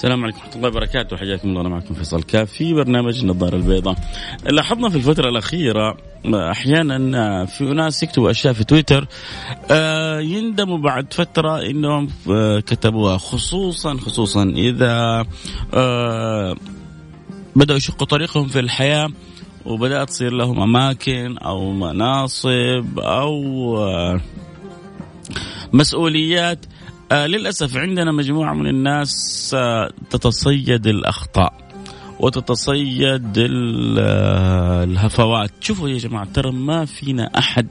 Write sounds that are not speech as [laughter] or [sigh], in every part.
السلام عليكم ورحمة الله وبركاته. حياكم الله أنا معكم فيصل كاف في برنامج النظارة البيضاء. لاحظنا في الفترة الأخيرة أحيانا في ناس يكتبوا أشياء في تويتر آه، يندموا بعد فترة إنهم آه، كتبوها. خصوصا خصوصا إذا آه، بدأوا يشقوا طريقهم في الحياة وبدأت تصير لهم أماكن أو مناصب أو مسؤوليات. آه للأسف عندنا مجموعة من الناس آه تتصيد الأخطاء وتتصيد آه الهفوات. شوفوا يا جماعة ترى ما فينا أحد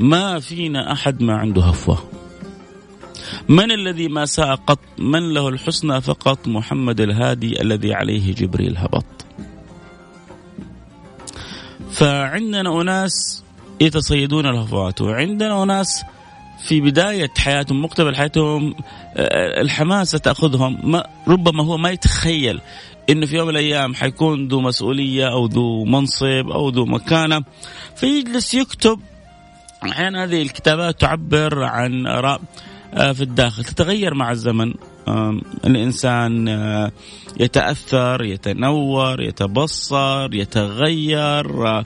ما فينا أحد ما عنده هفوة. من الذي ما ساء قط من له الحسنى فقط؟ محمد الهادي الذي عليه جبريل هبط. فعندنا أناس يتصيدون الهفوات وعندنا أناس في بداية حياتهم مقتبل حياتهم آه، الحماسة تأخذهم. ما ربما هو ما يتخيل إنه في يوم من الأيام حيكون ذو مسؤولية أو ذو منصب أو ذو مكانة. فيجلس يكتب أحيانا هذه الكتابات تعبر عن آراء آه، في الداخل. تتغير مع الزمن. الإنسان آه، يتأثر يتنور يتبصر يتغير.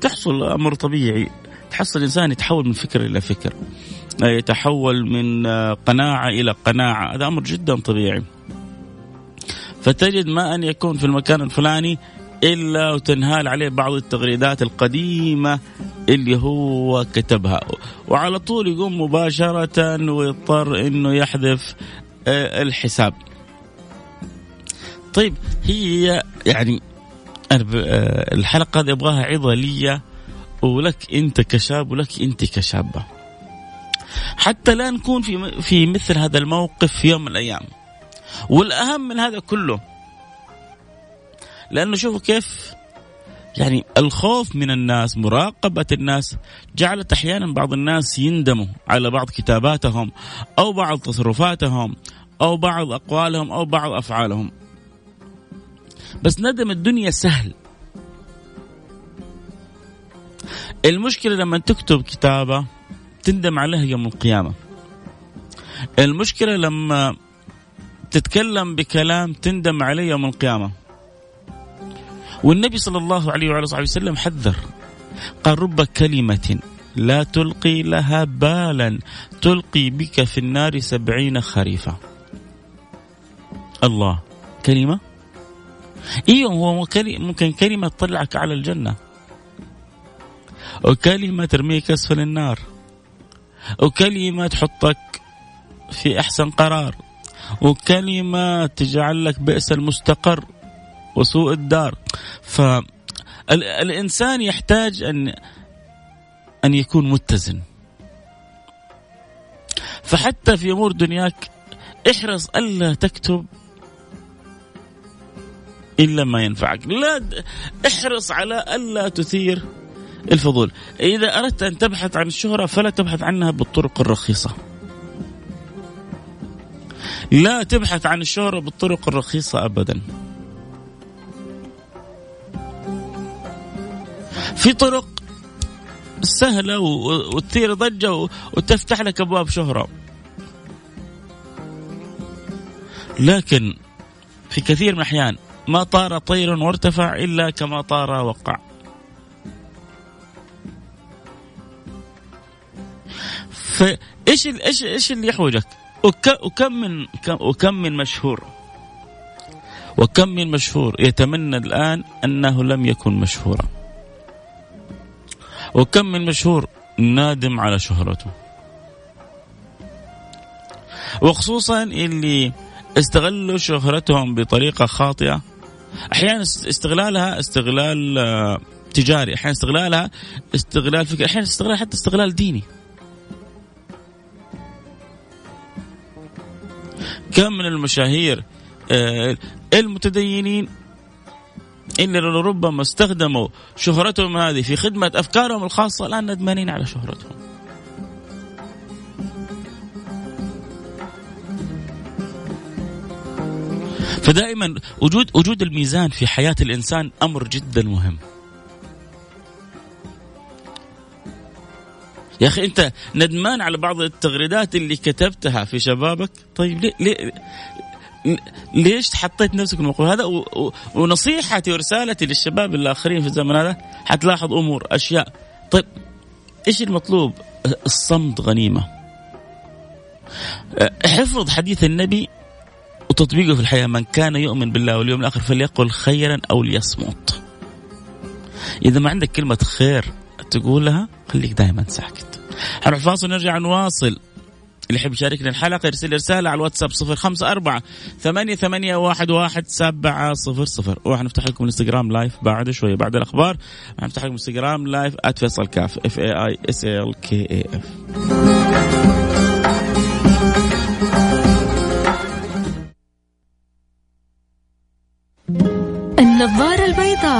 تحصل أمر طبيعي. تحصل الإنسان يتحول من فكر إلى فكر. يتحول من قناعة إلى قناعة هذا أمر جدا طبيعي فتجد ما أن يكون في المكان الفلاني إلا وتنهال عليه بعض التغريدات القديمة اللي هو كتبها وعلى طول يقوم مباشرة ويضطر إنه يحذف آه، الحساب. طيب هي يعني آه، الحلقة هذه أبغاها عظه لي ولك أنت كشاب ولك أنت كشابة. حتى لا نكون في في مثل هذا الموقف في يوم من الأيام. والأهم من هذا كله لأنه شوفوا كيف يعني الخوف من الناس مراقبة الناس جعلت أحيانا بعض الناس يندموا على بعض كتاباتهم أو بعض تصرفاتهم أو بعض أقوالهم أو بعض أفعالهم بس ندم الدنيا سهل المشكلة لما تكتب كتابة تندم عليها يوم القيامة. المشكلة لما تتكلم بكلام تندم عليه يوم القيامة. والنبي صلى الله عليه وعلى صحبه وسلم حذر. قال رب كلمة لا تلقي لها بالا تلقي بك في النار سبعين خريفا الله كلمة؟ أيوه هو ممكن كلمة تطلعك على الجنة. وكلمة ترميك أسفل النار. وكلمة تحطك في أحسن قرار وكلمة تجعل لك بئس المستقر وسوء الدار. فالإنسان يحتاج أن أن يكون متزن. فحتى في أمور دنياك احرص ألا تكتب إلا ما ينفعك. لا احرص على ألا تثير الفضول. إذا أردت أن تبحث عن الشهرة فلا تبحث عنها بالطرق الرخيصة. لا تبحث عن الشهرة بالطرق الرخيصة أبدا. في طرق سهلة وتثير ضجة وتفتح لك أبواب شهرة. لكن في كثير من الأحيان ما طار طير وارتفع إلا كما طار وقع. فايش إيش إيش اللي يحوجك؟ وكم من وكم من مشهور؟ وكم من مشهور يتمنى الآن أنه لم يكن مشهورا. وكم من مشهور نادم على شهرته. وخصوصا اللي استغلوا شهرتهم بطريقة خاطئة. أحيانا استغلالها استغلال آه، تجاري. أحيانا استغلالها استغلال فكري. أحيانا استغلال حتى استغلال ديني. كم من المشاهير آه، المتدينين اللي ربما استخدموا شهرتهم هذه في خدمة أفكارهم الخاصة الآن ندمانين على شهرتهم. فدائما وجود وجود الميزان في حياة الإنسان أمر جدا مهم. يا أخي أنت ندمان على بعض التغريدات اللي كتبتها في شبابك؟ طيب ليه, ليه ليش حطيت نفسك الموقف هذا؟ ونصيحتي ورسالتي للشباب الآخرين في الزمن هذا حتلاحظ أمور أشياء. طيب إيش المطلوب؟ الصمت غنيمة. حفظ حديث النبي وتطبيقه في الحياة من كان يؤمن بالله واليوم الآخر فليقل خيرا أو ليصمت. إذا ما عندك كلمة خير تقولها خليك دائما ساكت. حنروح فاصل نرجع نواصل. اللي يحب يشاركنا الحلقة يرسل رسالة على الواتساب صفر خمسة أربعة ثمانية, ثمانية واحد, واحد سبعة صفر صفر. وحنفتح لكم الانستغرام live بعد شوية بعد الأخبار حنفتح لكم الانستغرام live @فيصل كاف. F A I S A L K A F النظارة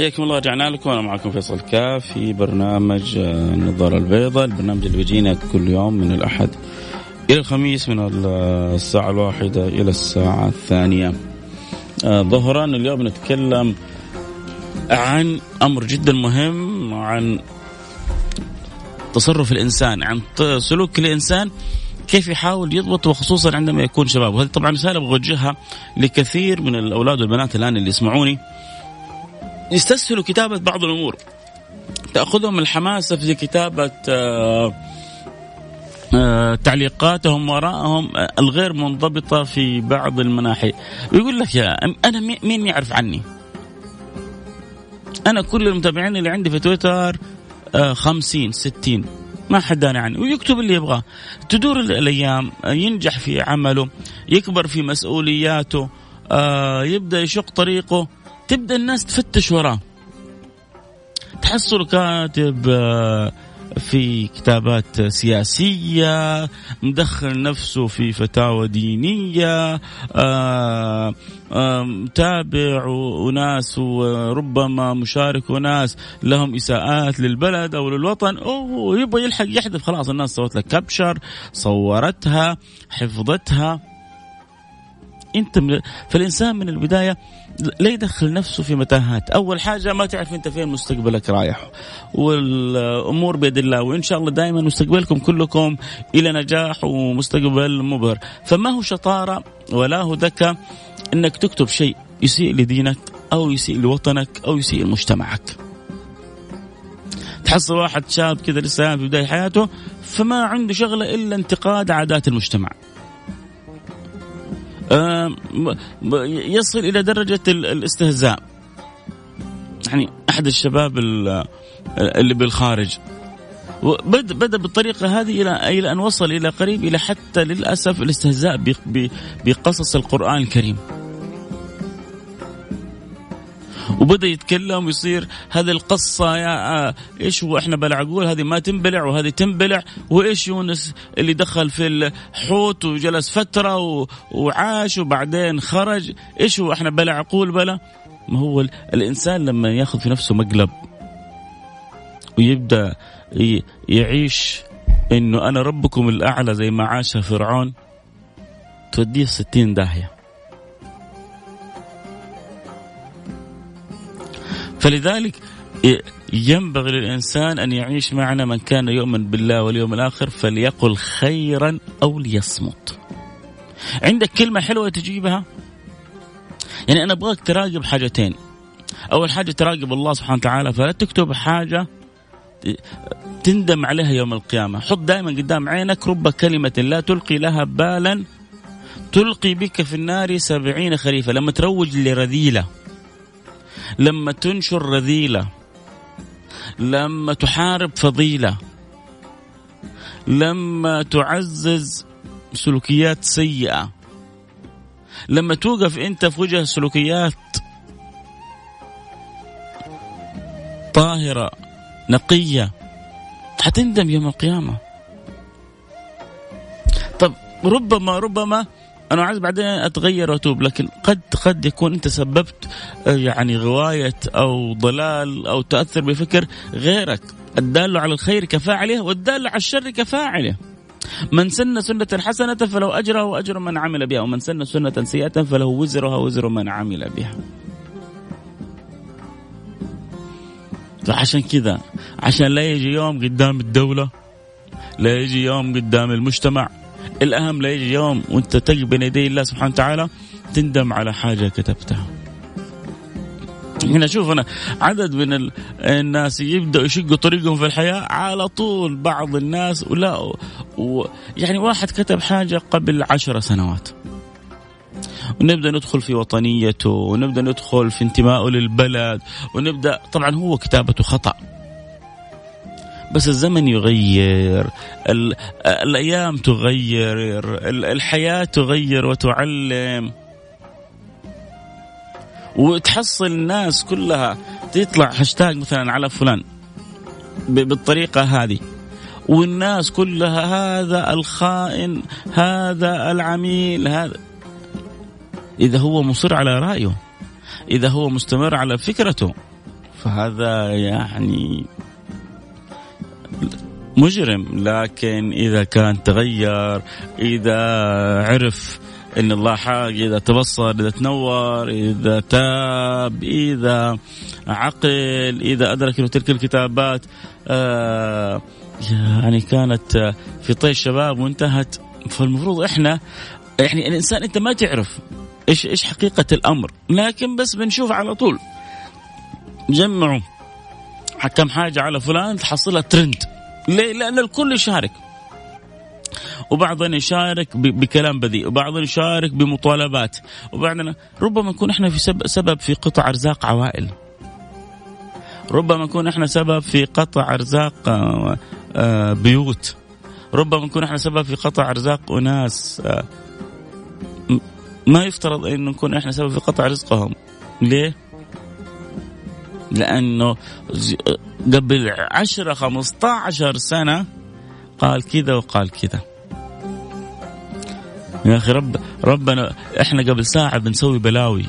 حياكم الله رجعنا لكم. أنا معكم فيصل كاف في برنامج آه، النظارة البيضاء. البرنامج اللي بيجينا كل يوم من الأحد إلى الخميس من الساعة الواحدة إلى الساعة الثانية. آه، ظهرا اليوم نتكلم عن أمر جدا مهم عن تصرف الإنسان عن سلوك الإنسان كيف يحاول يضبط وخصوصا عندما يكون شباب. وهذه طبعا رسالة أبغى اوجهها لكثير من الأولاد والبنات الآن اللي يسمعوني. يستسهلوا كتابة بعض الأمور. تأخذهم الحماسة في كتابة آه، آه، تعليقاتهم وراءهم آه، الغير منضبطة في بعض المناحي. ويقول لك يا أنا مين يعرف عني؟ أنا كل المتابعين اللي عندي في تويتر خمسين ستين. ما حد داني عني ويكتب اللي يبغاه. تدور الأيام ينجح في عمله يكبر في مسؤولياته يبدأ يشق طريقه. تبدأ الناس تفتش وراه. تحصل كاتب آه، في كتابات سياسية مدخل نفسه في فتاوى دينية آه، آه، متابع وناس وربما مشارك وناس لهم إساءات للبلد أو للوطن. أوه يبغى يلحق يحذف خلاص. الناس سوت لك كبشر صورتها حفظتها. أنت فالإنسان من البداية لا يدخل نفسه في متاهات. أول حاجة ما تعرف أنت فين مستقبلك رايح. والأمور بيد الله. وإن شاء الله دائما مستقبلكم كلكم إلى نجاح ومستقبل مبهر. فما هو شطارة ولا هو ذكاء إنك تكتب شيء يسيء لدينك أو يسيء لوطنك أو يسيء لمجتمعك. تحصل واحد شاب كذا لسه في بداية حياته فما عنده شغلة إلا انتقاد عادات المجتمع. يصل إلى درجة الاستهزاء يعني أحد الشباب اللي بالخارج بدا بدا بالطريقة هذه إلى إلى أن وصل إلى قريب إلى حتى للأسف الاستهزاء بقصص القرآن الكريم. وبدأ يتكلم ويصير هذه القصة يا آه إيش هو إحنا بلعقول؟ هذه ما تنبلع وهذه تنبلع. وإيش يونس اللي دخل في الحوت وجلس فترة وعاش وبعدين خرج؟ إيش هو إحنا بلا عقول بلا؟ ما هو الإنسان لما ياخذ في نفسه مقلب ويبدأ يعيش إنه أنا ربكم الأعلى زي ما عاش فرعون توديه ستين داهية. فلذلك ينبغي للإنسان أن يعيش معنا من كان يؤمن بالله واليوم الآخر فليقل خيرا أو ليصمت. عندك كلمة حلوة تجيبها؟ يعني أنا أبغاك تراقب حاجتين. أول حاجة تراقب الله سبحانه وتعالى فلا تكتب حاجة تندم عليها يوم القيامة. حط دائما قدام عينك رب كلمة لا تلقي لها بالا تلقي بك في النار سبعين خريفة لما تروج لرذيلة. لما تنشر رذيلة لما تحارب فضيلة لما تعزز سلوكيات سيئة لما توقف أنت في وجه سلوكيات طاهرة نقية حتندم يوم القيامة. طب ربما ربما أنا عايز بعدين أتغير وأتوب لكن قد قد يكون أنت سببت آه، يعني غواية أو ضلال أو تأثر بفكر غيرك. الدال على الخير كفاعله والدال على الشر كفاعله. من سن سنة حسنة فله أجرها وأجر من عمل بها ومن سن سنة سيئة فله وزرها وزر من عمل بها. فعشان كذا عشان لا يجي يوم قدام الدولة لا يجي يوم قدام المجتمع الأهم لا يجي يوم وأنت تقف بين يدي الله سبحانه وتعالى تندم على حاجة كتبتها. هنا شوف أنا عدد من الناس يبدأوا يشقوا طريقهم في الحياة على طول بعض الناس ولا و يعني واحد كتب حاجة قبل عشر سنوات. ونبدأ ندخل في وطنيته ونبدأ ندخل في انتمائه للبلد ونبدأ طبعا هو كتابته خطأ. بس الزمن يغير الأيام تغير الحياة تغير وتعلم. وتحصل الناس كلها تطلع هاشتاج مثلا على فلان بالطريقة هذه. والناس كلها هذا الخائن هذا العميل هذا. إذا هو مصر على رأيه إذا هو مستمر على فكرته فهذا يعني مجرم لكن إذا كان تغير إذا عرف إن الله حق إذا تبصر إذا تنور إذا تاب إذا عقل إذا أدرك إنه تلك الكتابات آه يعني كانت في طي الشباب وانتهت. فالمفروض إحنا يعني الإنسان أنت ما تعرف إيش إيش حقيقة الأمر لكن بس بنشوف على طول. جمعوا كم حاجة على فلان تحصلها ترند. ليه؟ لأن الكل يشارك. وبعضنا يشارك بكلام بذيء وبعضنا يشارك بمطالبات. وبعضنا ربما نكون إحنا في سبب في قطع أرزاق عوائل. ربما نكون إحنا سبب في قطع أرزاق آه، آه، بيوت. ربما نكون إحنا سبب في قطع أرزاق أناس آه، ما يفترض إن نكون إحنا سبب في قطع رزقهم. ليه؟ لأنه قبل 10 15 سنة قال كذا وقال كذا. يا أخي رب ربنا إحنا قبل ساعة بنسوي بلاوي.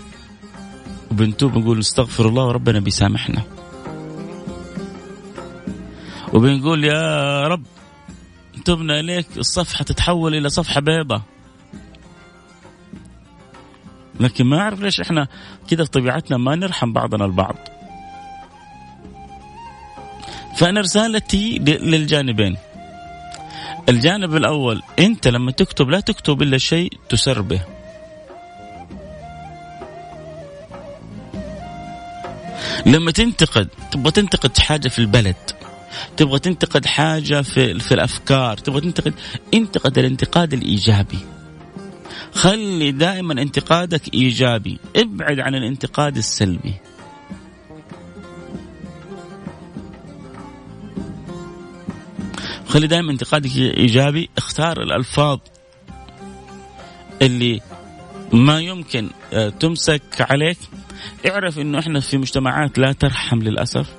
وبنتوب نقول نستغفر الله وربنا بيسامحنا. وبنقول يا رب تبنا اليك الصفحة تتحول إلى صفحة بيضة. لكن ما أعرف ليش إحنا كذا طبيعتنا ما نرحم بعضنا البعض. فأنا رسالتي للجانبين. الجانب الأول أنت لما تكتب لا تكتب إلا شيء تسر به. لما تنتقد تبغى تنتقد حاجة في البلد تبغى تنتقد حاجة في في الأفكار تبغى تنتقد انتقد الانتقاد الإيجابي. خلي دائما انتقادك إيجابي. ابعد عن الانتقاد السلبي. خلي دائما انتقادك ايجابي اختار الألفاظ اللي ما يمكن آه، تمسك عليك. اعرف إنه إحنا في مجتمعات لا ترحم للأسف.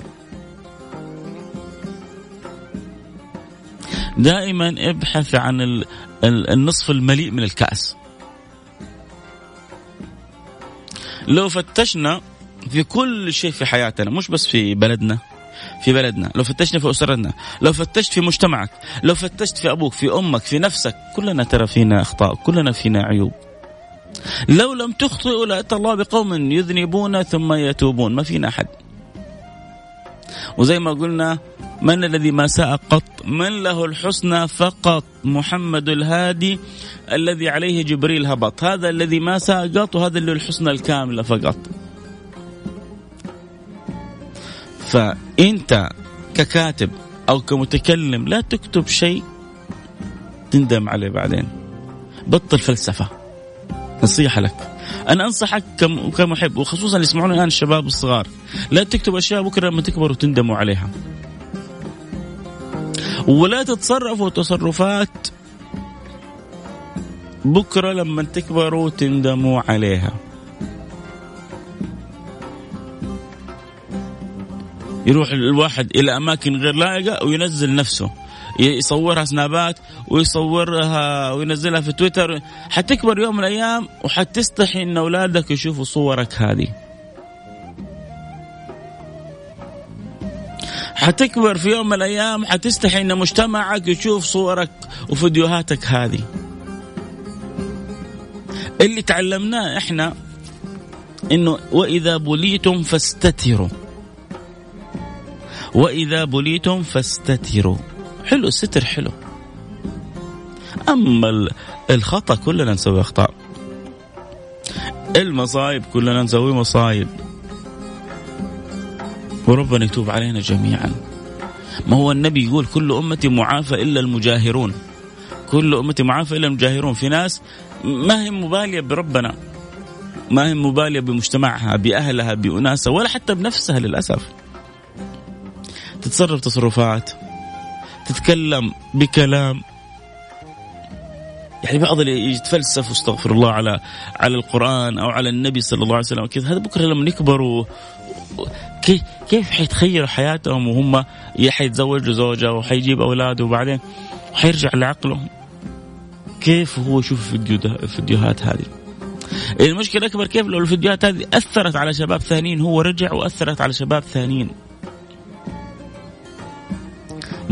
دائما ابحث عن النصف المليء من الكأس. لو فتشنا في كل شيء في حياتنا مش بس في بلدنا في بلدنا لو فتشنا في أسرتنا لو فتشت في مجتمعك لو فتشت في أبوك في أمك في نفسك كلنا ترى فينا أخطاء كلنا فينا عيوب. لو لم تخطئوا لأتى الله بقوم يذنبون ثم يتوبون. ما فينا أحد. وزي ما قلنا من الذي ما ساء قط من له الحسنى فقط. محمد الهادي الذي عليه جبريل هبط. هذا الذي ما ساء قط وهذا اللي الحسنى الكاملة فقط. فأنت ككاتب أو كمتكلم لا تكتب شيء تندم عليه بعدين. بطل فلسفة. نصيحة لك. أنا أنصحك كمحب وخصوصا اللي يسمعون الآن الشباب الصغار لا تكتب أشياء بكرة لما تكبروا تندموا عليها. ولا تتصرفوا تصرفات بكرة لما تكبروا تندموا عليها. يروح الواحد إلى أماكن غير لائقة وينزل نفسه. يصورها سنابات ويصورها وينزلها في تويتر. حتكبر يوم من الأيام وحتستحي إن أولادك يشوفوا صورك هذه. حتكبر في يوم من الأيام حتستحي إن مجتمعك يشوف صورك وفيديوهاتك هذه. اللي تعلمناه إحنا إنه وإذا بليتم فاستتروا. وإذا بليتم فاستتروا. حلو الستر حلو. أما الخطأ كلنا نسوي أخطاء. المصايب كلنا نسوي مصايب. وربنا يتوب علينا جميعا. ما هو النبي يقول كل أمتي معافى إلا المجاهرون. كل أمتي معافى إلا المجاهرون. في ناس ما هي مبالية بربنا. ما هي مبالية بمجتمعها بأهلها بأناسها ولا حتى بنفسها للأسف. تتصرف تصرفات تتكلم بكلام. يعني بعض اللي يتفلسف واستغفر الله على على القرآن أو على النبي صلى الله عليه وسلم كذا هذا بكرة لما يكبروا كيف كيف حيتخيلوا حياتهم وهم حيتزوجوا زوجة وحيجيب اولاده وبعدين حيرجع لعقله كيف هو يشوف الفيديوهات هذه؟ المشكلة الأكبر كيف لو الفيديوهات هذه أثرت على شباب ثانيين هو رجع وأثرت على شباب ثانيين.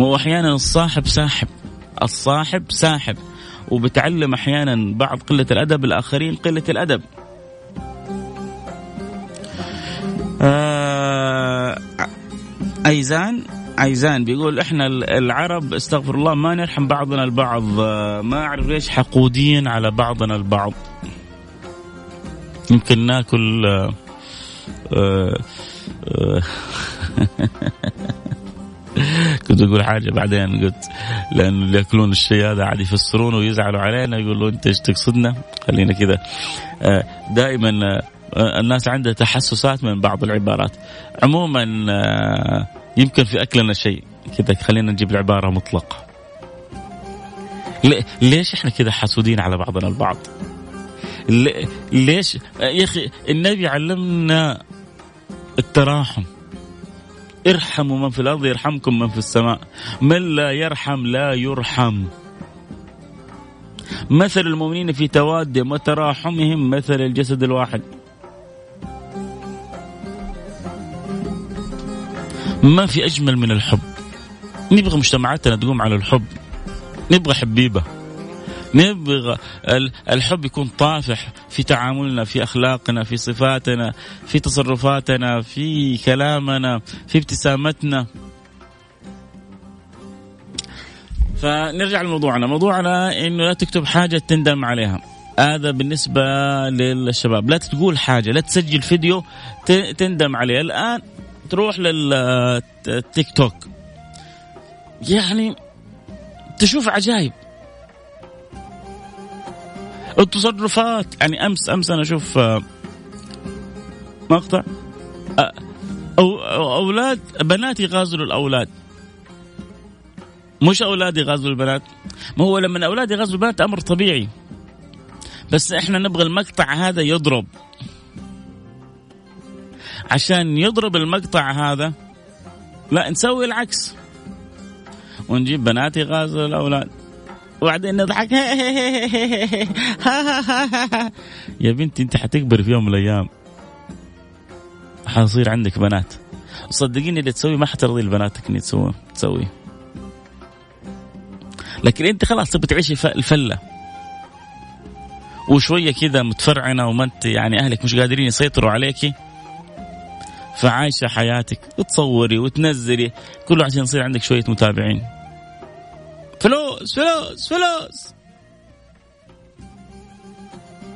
مو أحيانا الصاحب ساحب الصاحب ساحب. وبتعلم أحيانا بعض قلة الأدب الآخرين قلة الأدب. آه أيزان أيزان بيقول إحنا العرب استغفر الله ما نرحم بعضنا البعض. آه، ما أعرف ليش حقودين على بعضنا البعض. يمكن ناكل آه آه, آه، [laughs] [laughs] كنت أقول حاجة بعدين قلت لأنه اللي يأكلون الشيء هذا عاد يفسرونه ويزعلوا علينا يقولوا أنت إيش تقصدنا؟ خلينا كذا. آه، دائما آه، الناس عندها تحسسات من بعض العبارات. عموما آه، يمكن في أكلنا شيء. كذا خلينا نجيب العبارة مطلقة. ليش إحنا كذا حاسودين على بعضنا البعض؟ ليش يا أخي النبي علمنا التراحم. ارحموا من في الأرض يرحمكم من في السماء. من لا يرحم لا يرحم. مثل المؤمنين في توادهم وتراحمهم مثل الجسد الواحد. ما في أجمل من الحب. نبغى مجتمعاتنا تقوم على الحب. نبغى حبيبة. نبغى الحب يكون طافح في تعاملنا في أخلاقنا في صفاتنا في تصرفاتنا في كلامنا في ابتسامتنا. فنرجع لموضوعنا. موضوعنا إنه لا تكتب حاجة تندم عليها. هذا بالنسبة للشباب. لا تقول حاجة لا تسجل فيديو تندم عليه. الآن تروح للتيك توك. يعني تشوف عجائب التصرفات. يعني امس أمس أنا أشوف آه، مقطع. آه، أو أولاد بنات يغازلوا الأولاد. مش أولاد يغازلوا البنات. ما هو لما الأولاد يغازلوا البنات أمر طبيعي. بس إحنا نبغى المقطع هذا يضرب. عشان يضرب المقطع هذا لا نسوي العكس. ونجيب بنات يغازلوا الأولاد. وبعدين نضحك. [laughs] يا بنتي انت حتكبر في يوم من الأيام. حيصير عندك بنات. صدقيني اللي تسوي ما حترضي لبناتك إني تسوي تسوي لكن أنت خلاص تبي تعيشي الفلة. وشوية كذا متفرعنة وما أنت يعني أهلك مش قادرين يسيطروا عليكي. فعايشة حياتك. وتصوري وتنزلي. كله عشان يصير عندك شوية متابعين. فلوس فلوس فلوس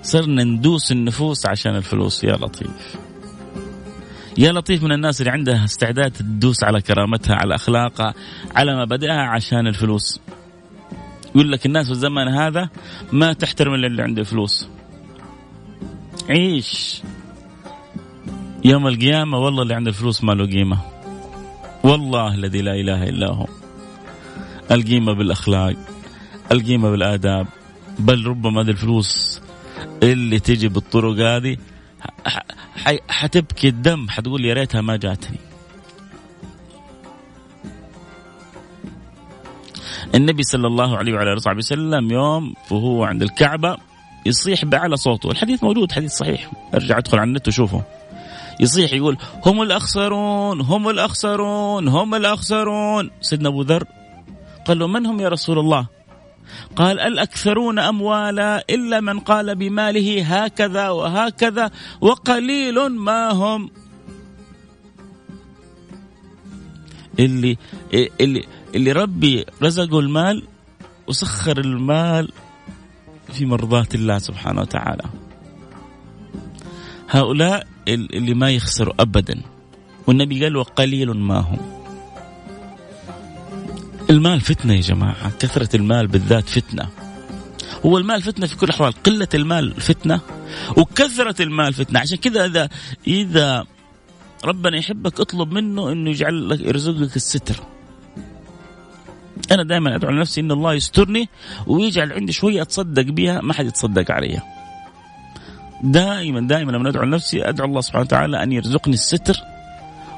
صرنا ندوس النفوس عشان الفلوس يا لطيف. يا لطيف من الناس اللي عندها استعداد تدوس على كرامتها على أخلاقها على مبادئها عشان الفلوس. يقول لك الناس في الزمن هذا ما تحترم إلا اللي عنده فلوس. عيش. يوم القيامة والله اللي عند الفلوس ما له قيمة. والله الذي لا إله إلا هو. القيمة بالأخلاق القيمة بالآداب بل ربما هذه الفلوس اللي تجي بالطرق هذه حتبكي الدم حتقول يا ريتها ما جاتني. النبي صلى الله عليه وعلى آله وسلم يوم وهو عند الكعبة يصيح بأعلى صوته. الحديث موجود حديث صحيح. أرجع أدخل على النت وشوفه. يصيح يقول هم الأخسرون هم الأخسرون هم الأخسرون. سيدنا أبو ذر قال له من هم يا رسول الله؟ قال الأكثرون أموالا إلا من قال بماله هكذا وهكذا وقليل ما هم. اللي اللي اللي ربي رزقه المال وسخر المال في مرضاة الله سبحانه وتعالى. هؤلاء اللي ما يخسروا أبدا. والنبي قال وقليل ما هم. المال فتنة يا جماعة كثرة المال بالذات فتنة. هو المال فتنة في كل الأحوال قلة المال فتنة وكثرة المال فتنة. عشان كذا إذا إذا ربنا يحبك اطلب منه إنه يجعل لك يرزقك الستر. أنا دائما أدعو لنفسي إن الله يسترني ويجعل عندي شوية أتصدق بها ما حد يتصدق علي دائما دائما لما أدعو لنفسي أدعو الله سبحانه وتعالى أن يرزقني الستر.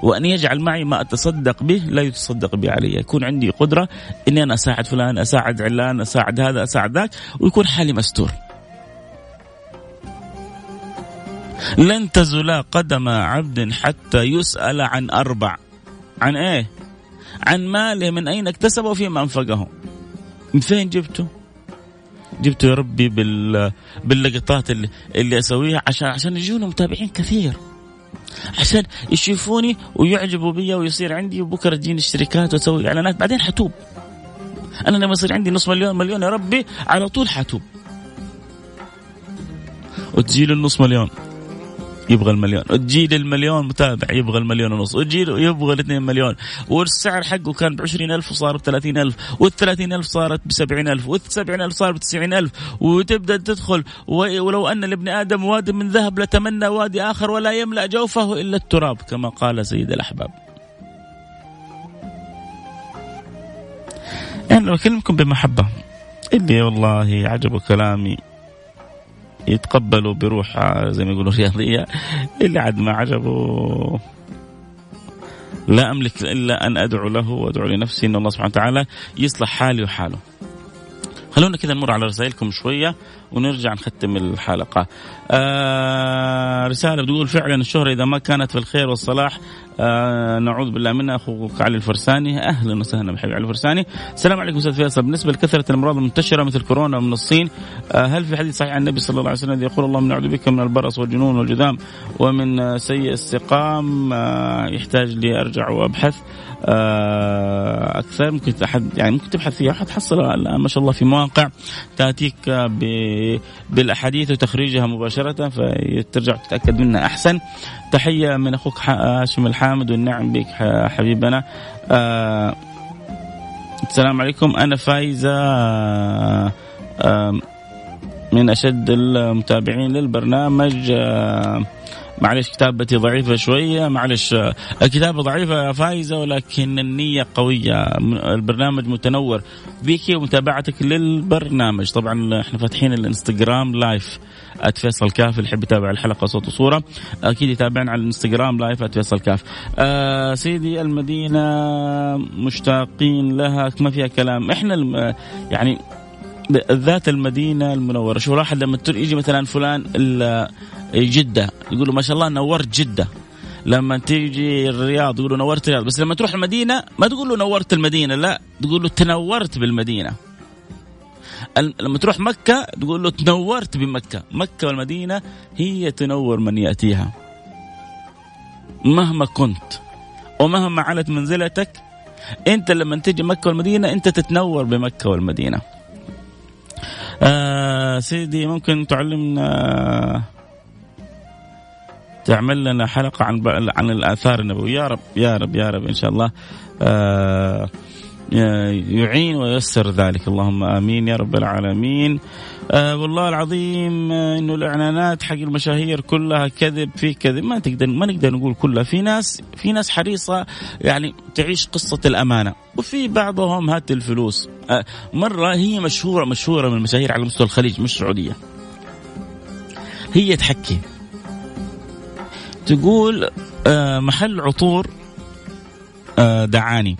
وأن يجعل معي ما أتصدق به لا يتصدق به علي يكون عندي قدرة أني أنا أساعد فلان أساعد علان أساعد هذا أساعد ذاك ويكون حالي مستور. لن تزلا قدم عبد حتى يسأل عن أربع. عن إيه؟ عن ماله من أين اكتسبه وفيما أنفقه. من فين جبته؟ جبته يا ربي بال باللقطات اللي, اللي أسويها عشان عشان يجونا متابعين كثير. عشان يشوفوني ويعجبوا بي ويصير عندي وبكرة تجيني الشركات وأسوي إعلانات. بعدين حتوب. أنا لما يصير عندي نص مليون مليون يا ربي على طول حتوب. وتجي لي النص مليون. يبغى المليون. تجي المليون متابع يبغى المليون ونص. وتجي يبغى الاثنين مليون. والسعر حقه كان ب ألف وصار ب ألف. وال ألف صارت ب ألف. وال ألف صار ب ألف. وتبدأ تدخل ولو أن لابن آدم واد من ذهب لتمنى وادي آخر ولا يملأ جوفه إلا التراب كما قال سيد الأحباب. يعني بكلمكم بمحبة اللي والله عجبه كلامي. يتقبلوا بروح زي ما يقولوا رياضية اللي عاد ما عجبه لا أملك إلا أن أدعو له وأدعو لنفسي إن الله سبحانه وتعالى يصلح حالي وحاله. خلونا كذا نمر على رسائلكم شوية ونرجع نختم الحلقة. آه رسالة بتقول فعلا الشهرة إذا ما كانت في الخير والصلاح آه نعوذ بالله منها أخوك علي الفرساني. أهلا وسهلا بحبيبي علي الفرساني. السلام عليكم أستاذ فيصل. بالنسبة لكثرة الأمراض المنتشرة مثل كورونا من الصين آه هل في حديث صحيح عن النبي صلى الله عليه وسلم يقول اللهم نعوذ بك من البرص والجنون والجذام ومن سيء السقام؟ آه يحتاج لي أرجع وأبحث. آه، أكثر. ممكن أحد يعني ممكن تبحث فيها. حتحصل ما شاء الله في مواقع تأتيك بالأحاديث وتخريجها مباشرة فترجع تتأكد منها أحسن. تحية من أخوك هاشم الحامد والنعم بك حبيبنا. آه، السلام عليكم. أنا فايزة آه، من أشد المتابعين للبرنامج معلش كتابتي ضعيفة شوية معلش الكتابة ضعيفة فايزة ولكن النية قوية البرنامج متنور. بك ومتابعتك للبرنامج. طبعا إحنا فاتحين الإنستغرام لايف @فيصل كاف اللي يحب يتابع الحلقة صوت وصورة أكيد يتابعنا على الإنستغرام live @فيصل كاف. آه سيدي المدينة مشتاقين لها ما فيها كلام. إحنا يعني ذات المدينة المنورة. شوف الواحد لما يجي مثلا فلان جدة يقولوا ما شاء الله نورت جدة. لما تيجي الرياض يقولوا نورت الرياض. بس لما تروح المدينة ما تقول له نورت المدينة لا تقول له تنورت بالمدينة. لما تروح مكة تقول له تنورت بمكة. مكة والمدينة هي تنور من يأتيها. مهما كنت ومهما علت منزلتك انت لما تيجي مكة والمدينة انت تتنور بمكة والمدينة. آه سيدي ممكن تعلمنا تعمل لنا حلقة عن عن الآثار النبوية. يا رب يا رب يا رب إن شاء الله. آه يعين وييسر ذلك. اللهم آمين يا رب العالمين. آه والله العظيم آه إنه الإعلانات حق المشاهير كلها كذب في كذب. ما تقدر ما نقدر نقول كلها. في ناس في ناس حريصة يعني تعيش قصة الأمانة. وفي بعضهم هات الفلوس. آه مرة هي مشهوره مشهورة من المشاهير على مستوى الخليج مش السعودية. هي تحكي. تقول آه محل عطور آه دعاني.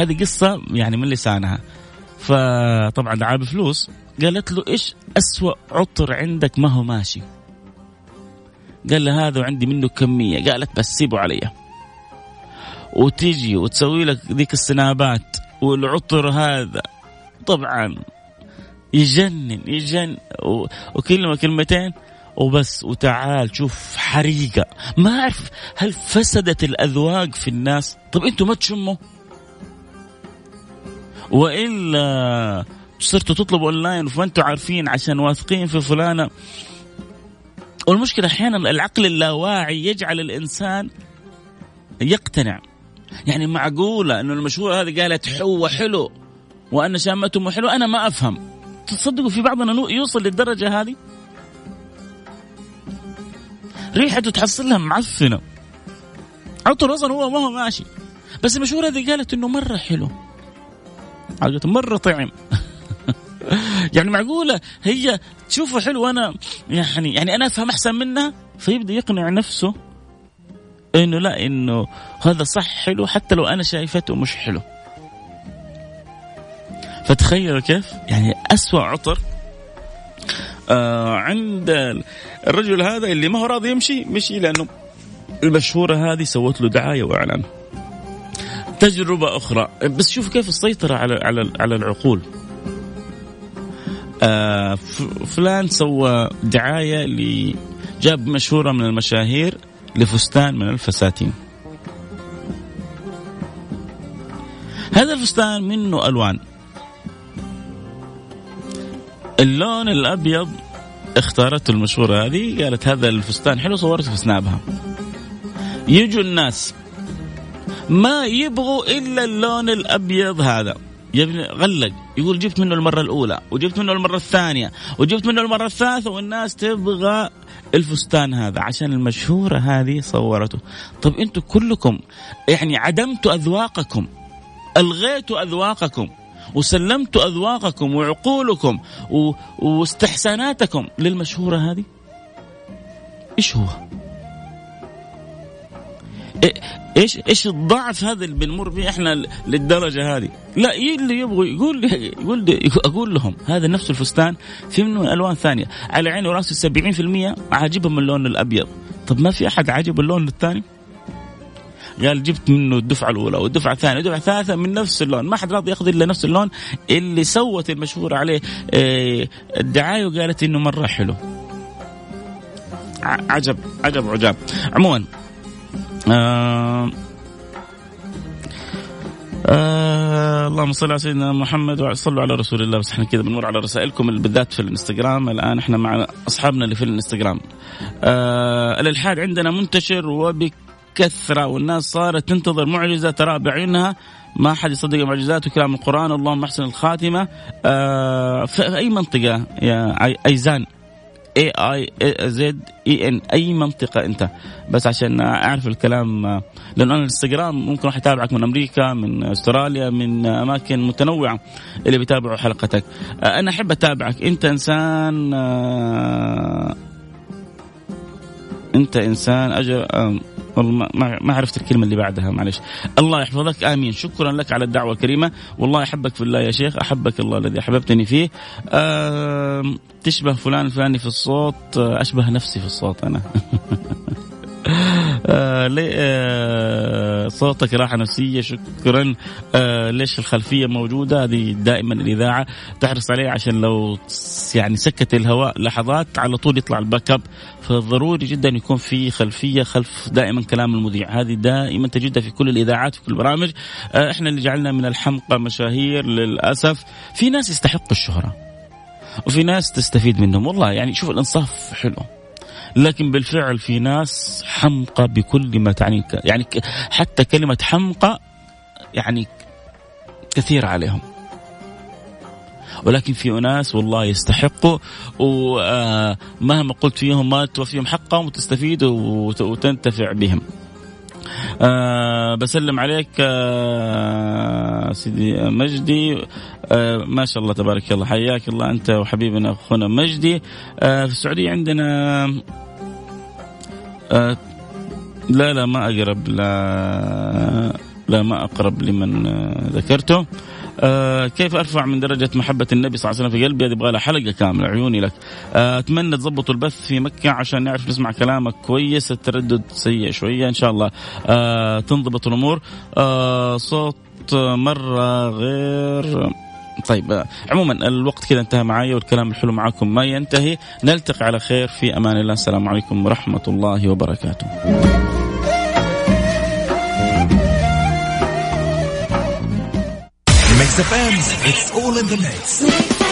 هذه قصة يعني من لسانها. فطبعا دعاه بفلوس قالت له إيش أسوأ عطر عندك؟ ما هو ماشي. قال له هذا وعندي منه كمية. قالت بس سيبه علي. وتيجي وتسوي لك ذيك السنابات والعطر هذا. طبعا يجنن يجنن وكلمة كلمتين وبس. وتعال شوف حريقة. ما أعرف هل فسدت الأذواق في الناس. طب أنتم ما تشموا؟ وإلا صرتوا تطلبوا اونلاين فانتم عارفين عشان واثقين في فلانة. والمشكلة أحيانا العقل اللاواعي يجعل الإنسان يقتنع. يعني معقولة إنه المشهورة هذه قالت هو حلو وأن شامته حلو؟ أنا ما أفهم. تصدقوا في بعضنا يوصل للدرجة هذه؟ ريحته تحصلها معفنة. عطر أصلا هو ما هو ماشي. بس المشهورة هذه قالت إنه مرة حلو. حاجته مرة طعم. يعني معقولة؟ هي تشوفه حلو وأنا يعني يعني أنا أفهم أحسن منها فيبدأ يقنع نفسه إنه لا إنه هذا صح حلو حتى لو أنا شايفته مش حلو. فتخيلوا كيف؟ يعني أسوأ عطر آه عند الرجل هذا اللي ما هو راضي يمشي مشي لأنه المشهورة هذه سوت له دعاية وإعلان. تجربة أخرى. بس شوف كيف السيطرة على على على العقول. آه فلان سوى دعاية جاب مشهورة من المشاهير لفستان من الفساتين. هذا الفستان منه ألوان. اللون الأبيض اختارته المشهورة هذه قالت هذا الفستان حلو صورته في سنابها. يجوا الناس. ما يبغوا إلا اللون الأبيض هذا. يا ابني غلق. يقول جبت منه المرة الأولى وجبت منه المرة الثانية وجبت منه المرة الثالثة والناس تبغى الفستان هذا عشان المشهورة هذه صورته. طب أنتم كلكم يعني عدمتوا أذواقكم ألغيتوا أذواقكم وسلمتوا أذواقكم وعقولكم و... واستحساناتكم للمشهورة هذه؟ إيش هو؟ إيش إيش الضعف هذا اللي بنمر به إحنا للدرجة هذه؟ لا اللي يبغوا يقول يقول أقول لهم هذا نفس الفستان في منه ألوان ثانية. على عيني وراسي 70% عاجبهم اللون الأبيض. طب ما في أحد عاجب اللون الثاني؟ قال جبت منه الدفعة الأولى والدفعة الثانية والدفعة الثالثة من نفس اللون. ما حد راضي ياخذ إلا نفس اللون اللي سوت المشهور عليه آه، الدعاية وقالت إنه مرة حلو. عجب عجب عجاب عموما آه آه اللهم صل على سيدنا محمد وصلوا على رسول الله. بس إحنا كذا بنمر على رسائلكم بالذات في الانستغرام. الآن إحنا مع أصحابنا اللي في الانستغرام. آه الإلحاد عندنا منتشر وبكثرة والناس صارت تنتظر معجزة ترى بعينها ما حد يصدق معجزات وكلام القرآن. اللهم أحسن الخاتمة. آه في أي منطقة يا أيزان؟ اي اي زد اي ان أي منطقة أنت. بس عشان أعرف الكلام لأنه أنا الإنستغرام ممكن واحد يتابعك من أمريكا من أستراليا من أماكن متنوعة اللي بيتابعوا حلقتك. أنا أحب أتابعك. أنت إنسان أنت إنسان أجر والله ما عرفت الكلمة اللي بعدها معلش الله يحفظك آمين. شكرا لك على الدعوة الكريمة. والله أحبك في الله يا شيخ أحبك الله الذي أحببتني فيه. أه تشبه فلان الفلاني في الصوت أشبه نفسي في الصوت أنا. [laughs] آه آه صوتك راحة نفسية شكرا. آه ليش الخلفية موجودة؟ هذه دائما الإذاعة تحرص عليها عشان لو يعني سكت الهواء لحظات على طول يطلع الباك أب. فضروري جدا يكون في خلفية خلف دائما كلام المذيع. هذه دائما تجدها في كل الإذاعات في كل البرامج آه إحنا اللي جعلنا من الحمقى مشاهير للأسف. في ناس يستحقوا الشهرة وفي ناس تستفيد منهم. والله يعني شوف الإنصاف حلو. لكن بالفعل في ناس حمقى بكل ما تعني يعني حتى كلمة حمقى يعني كثيرة عليهم. ولكن في أناس والله يستحقوا ومهما قلت فيهم ما توفيهم حقهم وتستفيد وتنتفع بهم. أه بسلم عليك أه سيدي مجدي. أه ما شاء الله تبارك الله. حياك الله أنت وحبيبنا أخونا مجدي. أه في السعودية عندنا أه لا لا ما أقرب لا لا ما أقرب لمن ذكرته. آه كيف أرفع من درجة محبة النبي صلى الله عليه وسلم في قلبي؟ هذه يبغى لها حلقة كاملة عيوني لك. آه أتمنى تضبطوا البث في مكة عشان نعرف نسمع كلامك كويس التردد سيء شوية إن شاء الله. آه تنضبط الأمور. صوت مرة غير. طيب عموما الوقت كذا انتهى معي والكلام الحلو معكم ما ينتهي. نلتقي على خير في أمان الله. السلام عليكم ورحمة الله وبركاته. Mix FM, it's all in the mix.